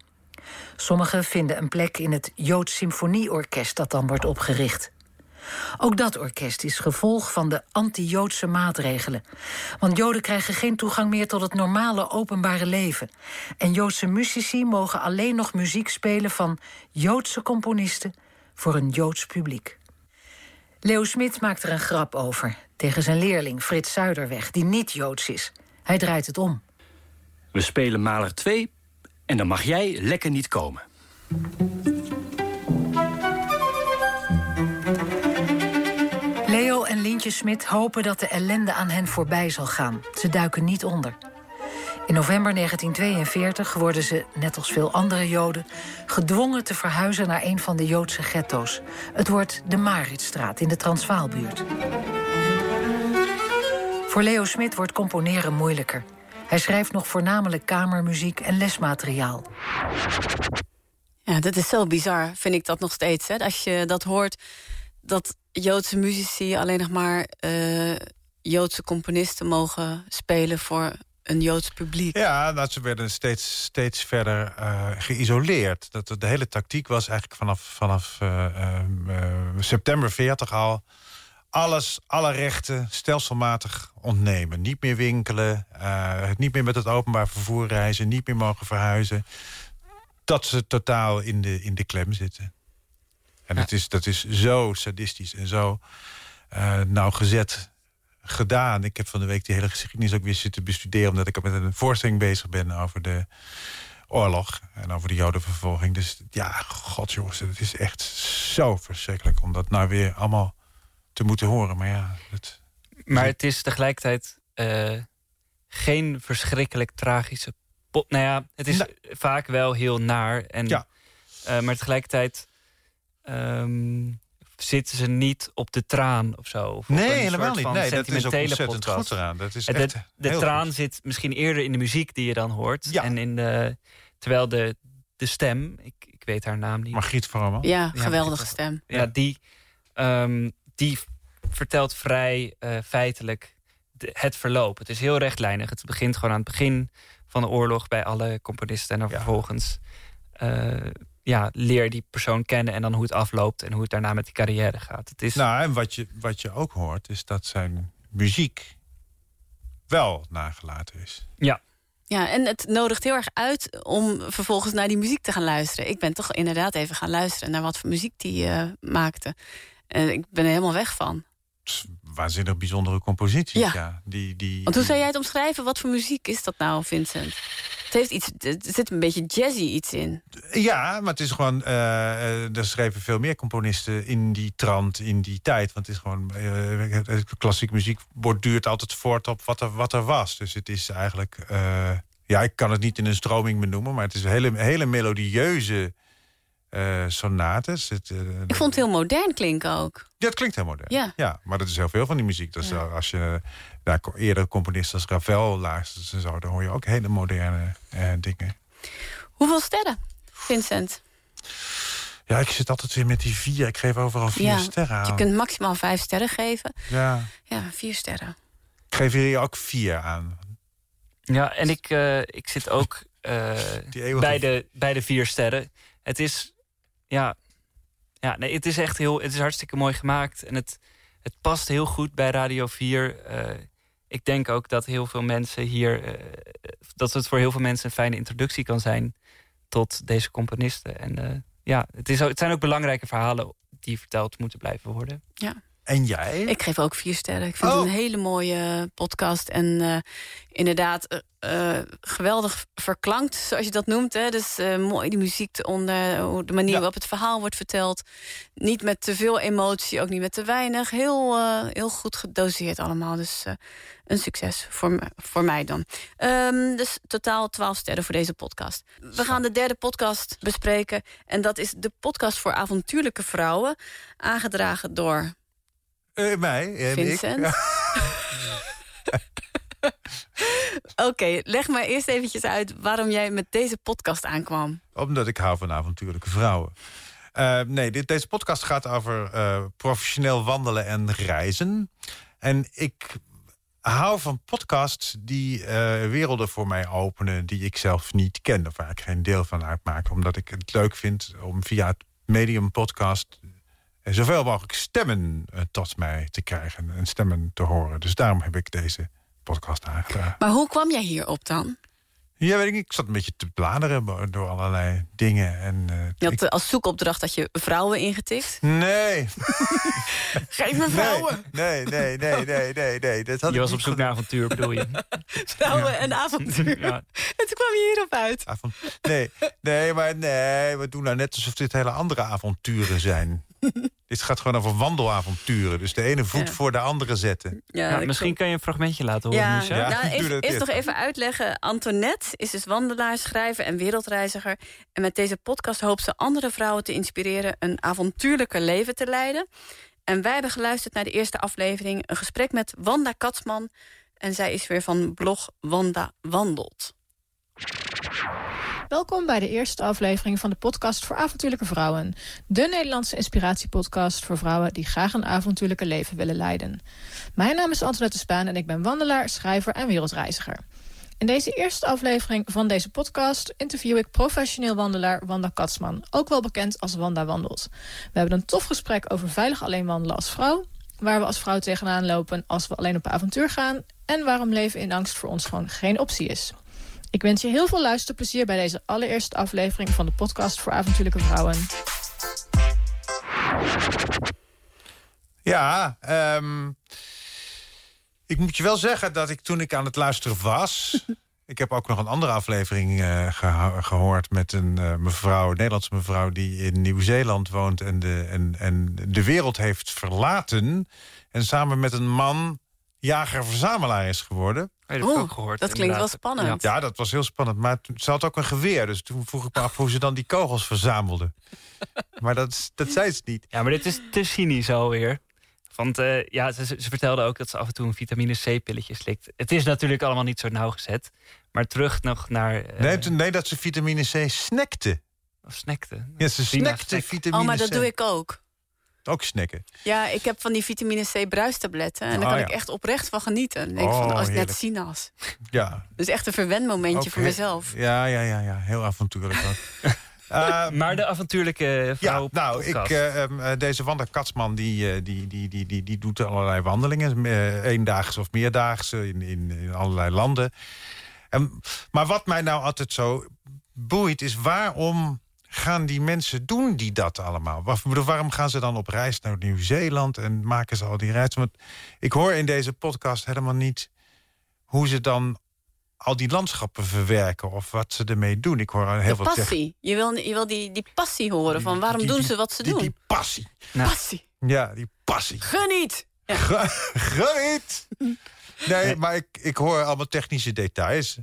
Sommigen vinden een plek in het Joods Symfonieorkest dat dan wordt opgericht. Ook dat orkest is gevolg van de anti-Joodse maatregelen. Want Joden krijgen geen toegang meer tot het normale openbare leven. En Joodse muzici mogen alleen nog muziek spelen van Joodse componisten voor een Joods publiek. Leo Smit maakt er een grap over tegen zijn leerling Frits Zuiderweg, die niet Joods is. Hij draait het om. We spelen Maler 2 en dan mag jij lekker niet komen. Leo en Lintje Smit hopen dat de ellende aan hen voorbij zal gaan. Ze duiken niet onder. In november 1942 worden ze, net als veel andere Joden, gedwongen te verhuizen naar een van de Joodse ghetto's. Het wordt de Maritstraat in de Transvaalbuurt. Voor Leo Smit wordt componeren moeilijker. Hij schrijft nog voornamelijk kamermuziek en lesmateriaal. Ja, dat is zo bizar, vind ik dat nog steeds. Hè? Als je dat hoort, dat Joodse muzici alleen nog maar eh, Joodse componisten mogen spelen voor een Joods publiek. Ja, nou, ze werden steeds, steeds verder eh, geïsoleerd. Dat, de hele tactiek was eigenlijk vanaf, vanaf eh, september 40 al... alles, alle rechten stelselmatig ontnemen. Niet meer winkelen, eh, niet meer met het openbaar vervoer reizen... niet meer mogen verhuizen. Dat ze totaal in de, in de klem zitten. En het is, dat is zo sadistisch en zo eh nauwgezet gedaan. Ik heb van de week die hele geschiedenis ook weer zitten bestuderen... omdat ik met een voorstelling bezig ben over de oorlog... en over de jodenvervolging. Dus ja, god jongens, het is echt zo verschrikkelijk... om dat nou weer allemaal te moeten horen. Maar ja, het, Maar het is tegelijkertijd eh, geen verschrikkelijk tragische... po- nou ja, het is vaak wel heel naar. En, Ja. eh, maar tegelijkertijd ehm, zitten ze niet op de traan of zo. Of Nee, helemaal niet. van Nee, dat is ook sentimentele ontzettend podcast. goed eraan. Dat is echt de de heel traan zit misschien eerder in de muziek die je dan hoort. En in de, terwijl de, de stem, ik, ik weet haar naam niet. Margriet Vrooman. Ja, geweldige stem. Ja, die, ehm, die vertelt vrij eh, feitelijk de- het verloop. Het is heel rechtlijnig. Het begint gewoon aan het begin van de oorlog bij alle componisten. En dan vervolgens eh, ja, leer die persoon kennen en dan hoe het afloopt en hoe het daarna met die carrière gaat. Het is, Nou, en wat je, wat je ook hoort, is dat zijn muziek wel nagelaten is. Ja. Ja, en het nodigt heel erg uit om vervolgens naar die muziek te gaan luisteren. Ik ben toch inderdaad even gaan luisteren naar wat voor muziek die eh, maakte. En ik ben er helemaal weg van. Waanzinnig bijzondere composities, ja. Ja. Die, die, Want hoe zou jij het omschrijven? Wat voor muziek is dat nou, Vincent? Het, heeft iets, er zit een beetje jazzy iets in. Ja, maar het is gewoon. eh, eh, er schreven veel meer componisten in die trant, in die tijd. Want het is gewoon. eh, klassieke muziek borduurt altijd voort op wat er, wat er was. Dus het is eigenlijk. ja, ik kan het niet in een stroming benoemen, maar het is een hele, hele melodieuze eh sonates. Het, eh, Ik vond het heel modern klinken ook. ja, het klinkt heel modern. Ja. ja, maar dat is heel veel van die muziek. Dus als je naar eerder componisten als Ravel luistert en zo, dan hoor je ook hele moderne eh, dingen. Hoeveel sterren, Vincent? Ja, ik zit altijd weer met die vier. Ik geef overal vier ja, sterren aan. Je kunt maximaal vijf sterren geven. Ja, Ja, vier sterren. ik geef hier ook vier aan. Ja, en ik, eh, ik zit ook eh, eeuwige- bij, de, bij de vier sterren. Het is, ja, ja nee, het is echt heel, het is hartstikke mooi gemaakt. En het, het past heel goed bij Radio 4. Eh, ik denk ook dat heel veel mensen hier, eh, dat het voor heel veel mensen een fijne introductie kan zijn tot deze componisten. En eh, ja, het, is, het zijn ook belangrijke verhalen die verteld moeten blijven worden. Ja. En jij? Ik geef ook vier sterren. Ik vind het Oh. een hele mooie podcast. En eh, inderdaad, eh, eh, geweldig verklankt, zoals je dat noemt. Hè? Dus mooi die muziek eronder, de manier waarop het verhaal wordt verteld. Niet met te veel emotie, ook niet met te weinig. Heel, heel goed gedoseerd allemaal. Dus een succes voor, voor mij dan. Ehm, dus totaal 12 sterren voor deze podcast. We gaan de derde podcast bespreken. En dat is de podcast voor avontuurlijke vrouwen. Aangedragen door Eh, mij en Vincent. ik. Oké, leg maar eerst eventjes uit waarom jij met deze podcast aankwam. Omdat ik hou van avontuurlijke vrouwen. Eh, nee, dit, deze podcast gaat over eh, professioneel wandelen en reizen. En ik hou van podcasts die werelden voor mij openen... die ik zelf niet ken of waar ik geen deel van uitmaak. Omdat ik het leuk vind om via het medium podcast... zoveel mogelijk stemmen eh, tot mij te krijgen en stemmen te horen. Dus daarom heb ik deze podcast aangedaan. Maar hoe kwam jij hierop dan? Ja, weet ik niet. Ik zat een beetje te bladeren door allerlei dingen. En, eh, Je had als zoekopdracht dat je vrouwen ingetikt. Nee. Geef me vrouwen! Nee, nee, nee, nee, nee, nee. Dat had Je was op zoek naar avontuur, bedoel je? Vrouwen en avontuur. Ja. En toen kwam je hierop uit. Nee, nee, maar nee, we doen nou net alsof dit hele andere avonturen zijn. dit gaat gewoon over wandelavonturen. Dus de ene voet Ja. voor de andere zetten. Ja, misschien kan je een fragmentje laten horen, Ja, Misha. Ja, nou, eerst eerst. nog even uitleggen. Antoinette is dus wandelaar, schrijver en wereldreiziger. En met deze podcast hoopt ze andere vrouwen te inspireren... een avontuurlijker leven te leiden. En wij hebben geluisterd naar de eerste aflevering... een gesprek met Wanda Katsman. En zij is weer van blog Wanda Wandelt. Welkom bij de eerste aflevering van de podcast voor avontuurlijke vrouwen. De Nederlandse inspiratiepodcast voor vrouwen die graag een avontuurlijke leven willen leiden. Mijn naam is Antoinette Spaan en ik ben wandelaar, schrijver en wereldreiziger. In deze eerste aflevering van deze podcast interview ik professioneel wandelaar Wanda Katsman, ook wel bekend als Wanda Wandelt. We hebben een tof gesprek over veilig alleen wandelen als vrouw, waar we als vrouw tegenaan lopen als we alleen op avontuur gaan en waarom leven in angst voor ons gewoon geen optie is. Ik wens je heel veel luisterplezier bij deze allereerste aflevering van de podcast voor avontuurlijke vrouwen. Ja, ehm, ik moet je wel zeggen dat ik toen ik aan het luisteren was... ik heb ook nog een andere aflevering eh, geho- gehoord... met een eh, mevrouw, een Nederlandse mevrouw die in Nieuw-Zeeland woont... En de, en, en de wereld heeft verlaten... en samen met een man jager-verzamelaar is geworden. Dat heb ik ook gehoord, dat klinkt wel spannend. Ja, dat was heel spannend. Maar toen- ze had ook een geweer. Dus toen vroeg ik me af hoe ze dan die kogels verzamelde. Maar dat, dat zei ze niet. Ja, maar dit is te cynisch alweer. Want eh, ja, ze, ze vertelde ook dat ze af en toe een vitamine C-pilletje slikt. Het is natuurlijk allemaal niet zo nauwgezet. Maar terug nog naar... eh, Nee, nee, dat ze vitamine C snackte. Of snackte. Ja, ze snackte snack. vitamine Oh, maar dat C. doe ik ook. Ook snacken. Ja, ik heb van die vitamine C bruistabletten. En daar Oh, kan ja. ik echt oprecht van genieten. Dan denk ik Oh, van, als net sinaas. Ja. Dus echt een verwenmomentje Ook voor mezelf. Ja, ja, ja, ja. Heel avontuurlijk ook. Eh, maar de avontuurlijke vrouw Ja, nou, ik, ehm, eh, deze Wanda Katsman die, eh, die, die, die, die, die doet allerlei wandelingen. eendaagse of meerdaagse in, in, in allerlei landen. En, maar wat mij nou altijd zo boeit is... waarom gaan die mensen doen die dat allemaal? Waarom gaan ze dan op reis naar Nieuw-Zeeland... en maken ze al die reizen? Want ik hoor in deze podcast helemaal niet... hoe ze dan al die landschappen verwerken... of wat ze ermee doen. Ik hoor heel De veel zeggen... passie. Je wil, je wil die, die passie horen van waarom die- doen die- ze wat ze die- doen. die passie. Passie. Ja, die passie. Geniet! Ja. Geniet! Nee, maar ik, ik hoor allemaal technische details.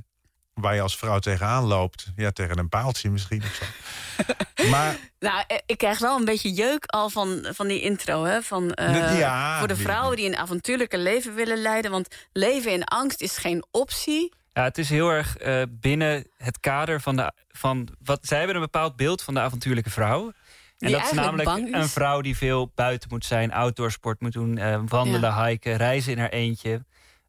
Waar je als vrouw tegenaan loopt. Ja, tegen een paaltje misschien of zo. Maar Nou, eh, ik krijg wel een beetje jeuk al van, van die intro. Hè? Van, eh, Ja, voor de vrouwen die een avontuurlijke leven willen leiden. Want leven in angst is geen optie. Ja, het is heel erg eh, binnen het kader van, de, van wat zij hebben een bepaald beeld van de avontuurlijke vrouw. En Die dat is namelijk is. een vrouw die veel buiten moet zijn, outdoorsport moet doen, eh, wandelen, hiken, reizen in haar eentje.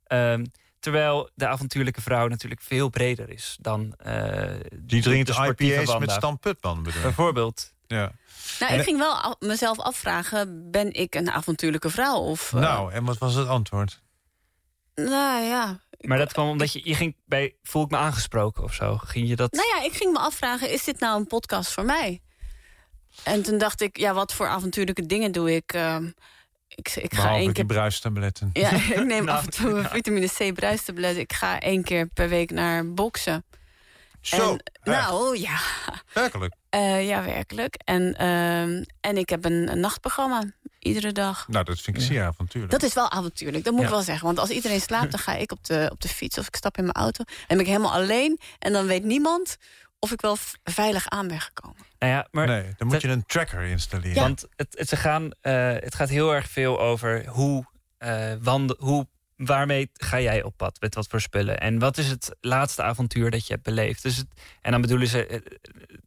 Ehm, terwijl de avontuurlijke vrouw natuurlijk veel breder is dan. eh, die drinkt IPA's met Wanda. Stan Putman bedoel. Bijvoorbeeld. Ja. Nou, En- ik ging wel af- mezelf afvragen, ben ik een avontuurlijke vrouw? Of, eh, Nou, en wat was het antwoord? nou ja. Maar dat kwam omdat je, je ging bij voel ik me aangesproken of zo. Ging je dat? Nou ja, ik ging me afvragen, is dit nou een podcast voor mij? En toen dacht ik, ja, wat voor avontuurlijke dingen doe ik? Ehm, ik, ik ga één keer... bruistabletten. Ja, ik neem Nou, af en toe vitamine C bruistablet. Ik ga één keer per week naar boksen. Zo, En, nou, ja. Werkelijk? Eh, ja, werkelijk. En, ehm, en ik heb een, een nachtprogramma. Iedere dag. Nou, dat vind ik zeer avontuurlijk. Dat is wel avontuurlijk, dat moet Ja. ik wel zeggen. Want als iedereen slaapt, dan ga ik op de, op de fiets of ik stap in mijn auto. En ben ik helemaal alleen. En dan weet niemand of ik wel veilig aan ben gekomen. Nou ja, maar nee, dan moet je een tracker installeren. Want het, het, ze gaan, eh, het gaat heel erg veel over hoe, eh wandel, hoe waarmee ga jij op pad? Met wat voor spullen? En wat is het laatste avontuur dat je hebt beleefd? Dus het, en dan bedoelen ze, eh,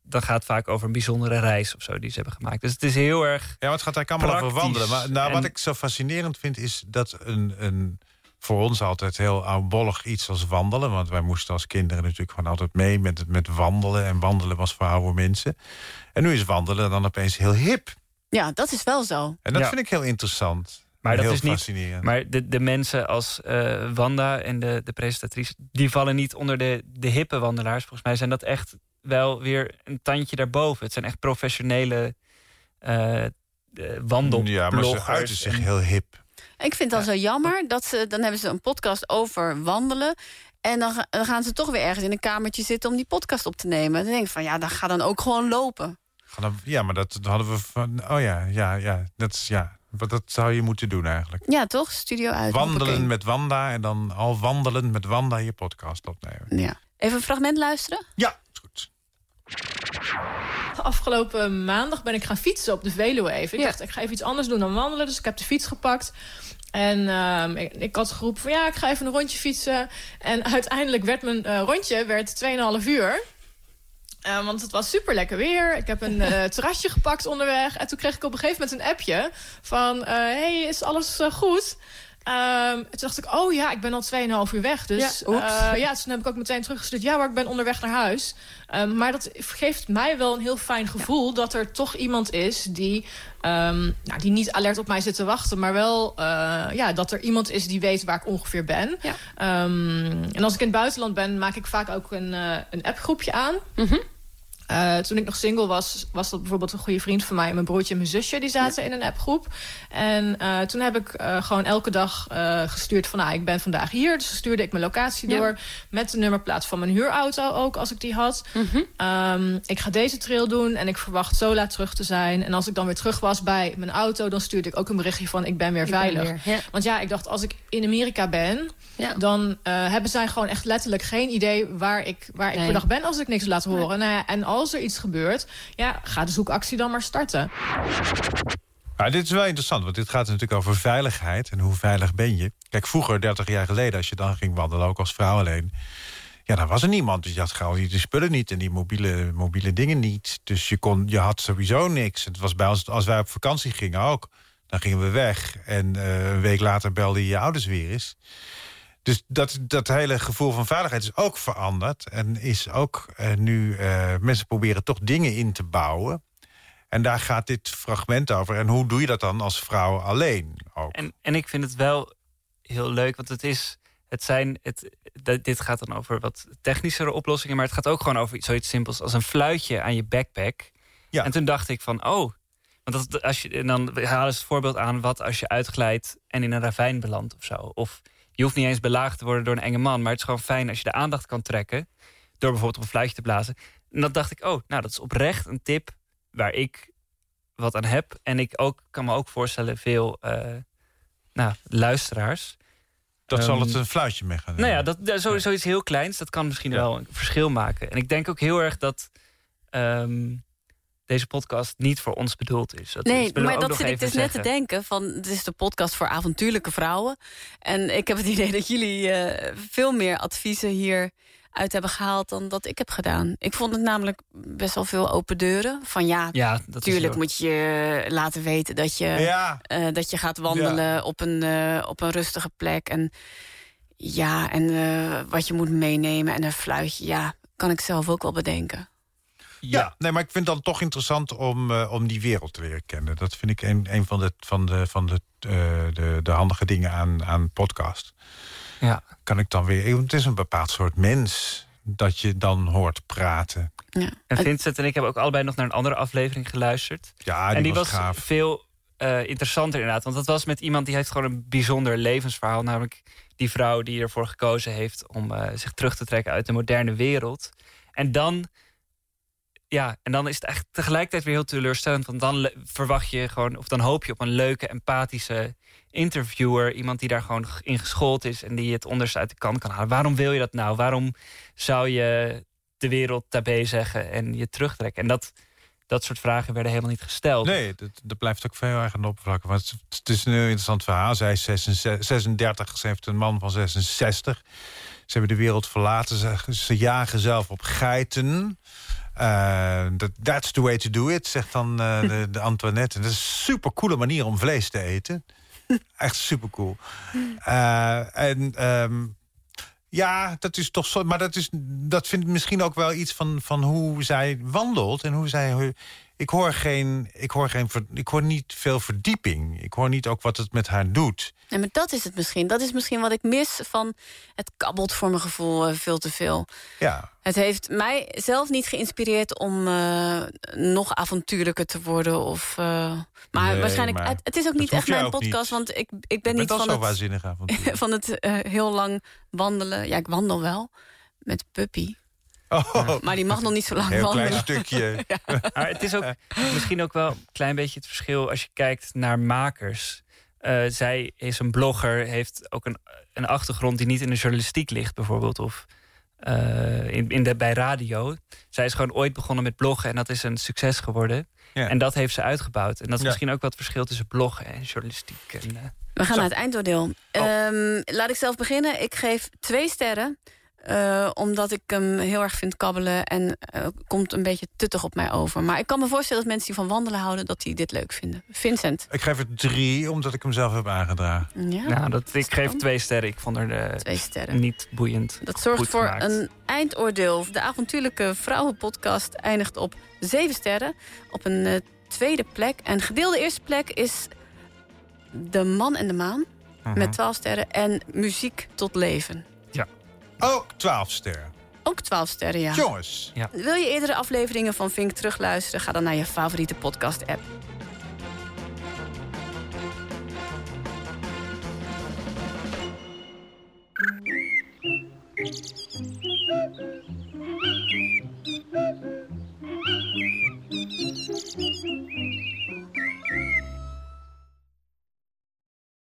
dan gaat het vaak over een bijzondere reis of zo die ze hebben gemaakt. Dus het is heel erg. Ja, maar het gaat eigenlijk allemaal over wandelen. Maar nou, wat En- ik zo fascinerend vind, is dat een, een voor ons altijd heel oudbollig iets als wandelen. Want wij moesten als kinderen natuurlijk gewoon altijd mee met, met wandelen. En wandelen was voor oude mensen. En nu is wandelen dan opeens heel hip. Ja, dat is wel zo. En dat Ja. vind ik heel interessant. Maar dat heel is niet. fascinerend. Maar de, de mensen als eh, Wanda en de, de presentatrice, die vallen niet onder de, de hippe wandelaars. Volgens mij zijn dat echt wel weer een tandje daarboven. Het zijn echt professionele eh wandelbloggers. Ja, maar ze uiten zich en- heel hip. Ik vind het al zo jammer dat ze... dan hebben ze een podcast over wandelen... en dan, ga- dan gaan ze toch weer ergens in een kamertje zitten... om die podcast op te nemen. Dan denk ik van, ja, dan ga dan ook gewoon lopen. Ja, maar dat hadden we van... Oh ja, ja, ja. Dat, is, ja. Wat- dat zou je moeten doen eigenlijk. Ja, toch? Studio uit. Wandelen met Wanda en dan al wandelend met Wanda je podcast opnemen. Ja. Even een fragment luisteren? Ja, Afgelopen maandag ben ik gaan fietsen op de Veluwe even. Ik dacht, ik ga even iets anders doen dan wandelen. Dus ik heb de fiets gepakt. En ehm, ik, ik had geroepen van ja, ik ga even een rondje fietsen. En uiteindelijk werd mijn eh, rondje werd 2,5 uur. Eh, want het was super lekker weer. Ik heb een eh, terrasje gepakt onderweg. En toen kreeg ik op een gegeven moment een appje van... eh, hey, is alles goed? Ehm, toen dacht ik, oh ja, ik ben al 2,5 uur weg. Dus Ja, ja, toen heb ik ook meteen teruggestuurd. Ja, maar ik ben onderweg naar huis. Ehm, maar dat geeft mij wel een heel fijn gevoel... dat er toch iemand is die, ehm, nou, die niet alert op mij zit te wachten... maar wel eh, ja, dat er iemand is die weet waar ik ongeveer ben. En als ik in het buitenland ben, maak ik vaak ook een, eh, een appgroepje aan... Eh, toen ik nog single was, was dat bijvoorbeeld een goede vriend van mij. Mijn broertje en mijn zusje, die zaten in een appgroep. En eh, toen heb ik eh, gewoon elke dag gestuurd van... Nou, ik ben vandaag hier, dus stuurde ik mijn locatie Ja. door... met de nummerplaat van mijn huurauto ook, als ik die had. Mhm. Ehm, ik ga deze trail doen en ik verwacht zo laat terug te zijn. En als ik dan weer terug was bij mijn auto... dan stuurde ik ook een berichtje van ik ben weer Ik ben veilig. weer, ja. Want ja, ik dacht, als ik in Amerika ben... dan hebben zij gewoon echt letterlijk geen idee... waar ik, waar ik Nee. per dag ben als ik niks laat horen. Nou ja, en als er iets gebeurt, ja, ga de zoekactie dan maar starten. Maar dit is wel interessant, want dit gaat natuurlijk over veiligheid. En hoe veilig ben je? Kijk, vroeger, 30 jaar geleden, als je dan ging wandelen, ook als vrouw alleen... Ja, dan was er niemand. Dus je had gauw die spullen niet en die mobiele, mobiele dingen niet. Dus je, kon, je had sowieso niks. Het was bij ons, als wij op vakantie gingen ook. Dan gingen we weg. En eh, een week later belde je je ouders weer eens. Dus dat, dat hele gevoel van veiligheid is ook veranderd. En is ook eh, nu... eh, mensen proberen toch dingen in te bouwen. En daar gaat dit fragment over. En hoe doe je dat dan als vrouw alleen? Ook? En, en ik vind het wel heel leuk, want het is. Het zijn, het, dit gaat dan over wat technischere oplossingen, maar het gaat ook gewoon over iets- zoiets simpels als een fluitje aan je backpack. Ja. En toen dacht ik van, oh, want dat, als je, en dan halen ze het voorbeeld aan wat als je uitglijdt en in een ravijn belandt of zo. Of je hoeft niet eens belaagd te worden door een enge man, maar het is gewoon fijn als je de aandacht kan trekken door bijvoorbeeld op een fluitje te blazen. En dat dacht ik, oh, nou, dat is oprecht een tip waar ik wat aan heb. En ik ook, kan me ook voorstellen, veel eh, nou, luisteraars. Dat zal Ehm, het een fluitje mee gaan Nou ja, dat, dat, zo, zoiets heel kleins, dat kan misschien wel een verschil maken. En ik denk ook heel erg dat ehm, deze podcast niet voor ons bedoeld is. Dat nee, willen we maar ook dat zit ik dus net te denken. Van, het is de podcast voor avontuurlijke vrouwen. En ik heb het idee dat jullie eh, veel meer adviezen hier uit hebben gehaald dan dat ik heb gedaan. Ik vond het namelijk best wel veel open deuren. Van ja, is natuurlijk moet je laten weten dat je, Ja. eh, dat je gaat wandelen op, een, eh, op een rustige plek. En ja, en eh, wat je moet meenemen en een fluitje. Ja, kan ik zelf ook wel bedenken. Ja, nee, maar ik vind het dan toch interessant om, eh, om die wereld te leren kennen. Dat vind ik een, een van, de, van, de, van de, eh, de, de handige dingen aan, aan podcast. Ja. Kan ik dan weer... Het is een bepaald soort mens dat je dan hoort praten. Ja. En Vincent en ik hebben ook allebei nog naar een andere aflevering geluisterd. Ja, die en die was was gaaf. veel eh, interessanter inderdaad. Want dat was met iemand die heeft gewoon een bijzonder levensverhaal. Namelijk die vrouw die ervoor gekozen heeft om eh, zich terug te trekken uit de moderne wereld. En dan, ja, en dan is het echt tegelijkertijd weer heel teleurstellend. Want dan verwacht je gewoon, of dan hoop je op een leuke, empathische interviewer. Iemand die daar gewoon in geschoold is en die het onderste uit de kant kan halen. Waarom wil je dat nou? Waarom zou je de wereld daarbij zeggen en je terugtrekken? En dat, dat soort vragen werden helemaal niet gesteld. Nee, dat, blijft ook veel erg aan de oppervlakte. Want het, is een heel interessant verhaal. Zij is 36, 36, ze heeft een man van 66. Ze hebben de wereld verlaten. Ze jagen zelf op geiten. Eh, that, that's the way to do it, zegt dan eh, de, de Antoinette. Dat is een super coole manier om vlees te eten. Echt super cool. en ehm, ja, dat is toch zo. Maar dat, is, dat vind ik misschien ook wel iets van, van hoe zij wandelt. En hoe zij. Ik hoor, geen, ik, hoor geen, ik hoor niet veel verdieping. Ik hoor niet ook wat het met haar doet. Ja, maar dat is het misschien. Dat is misschien wat ik mis van... het kabbelt voor mijn gevoel eh, veel te veel. Ja. Het heeft mij zelf niet geïnspireerd om eh, nog avontuurlijker te worden. Of, eh, maar Nee, waarschijnlijk, maar het, het is ook niet echt mijn podcast. niet. Want ik, ik ben niet van het, van het heel lang wandelen. Ja, ik wandel wel met Puppy. Oh, Maar die mag nog niet zo lang Heel wandelen. klein stukje. Maar het is ook misschien ook wel een klein beetje het verschil als je kijkt naar makers. Eh, zij is een blogger, heeft ook een, een achtergrond die niet in de journalistiek ligt, bijvoorbeeld. Of eh, in, in de, bij radio. Zij is gewoon ooit begonnen met bloggen en dat is een succes geworden. Ja. En dat heeft ze uitgebouwd. En dat is Ja. misschien ook wat verschil tussen bloggen en journalistiek. En, eh, We gaan naar het eindoordeel. Ehm, laat ik zelf beginnen. Ik geef twee sterren. Eh, omdat ik hem heel erg vind kabbelen. En eh, komt een beetje tuttig op mij over. Maar ik kan me voorstellen dat mensen die van wandelen houden... dat die dit leuk vinden. Vincent. Ik geef het drie, omdat ik hem zelf heb aangedragen. Ja. nou, dat, ik geef twee sterren. Ik vond er eh, Twee sterren. niet boeiend. Dat zorgt goed voor gemaakt. een eindoordeel. De avontuurlijke vrouwenpodcast eindigt op zeven sterren. Op een eh, tweede plek. En gedeelde eerste plek is De Man en de Maan. Mhm. Met 12 sterren. En Muziek tot Leven. Ook 12 sterren. Ook 12 sterren, ja. Jongens. Ja. Wil je eerdere afleveringen van Vink terugluisteren? Ga dan naar je favoriete podcast-app.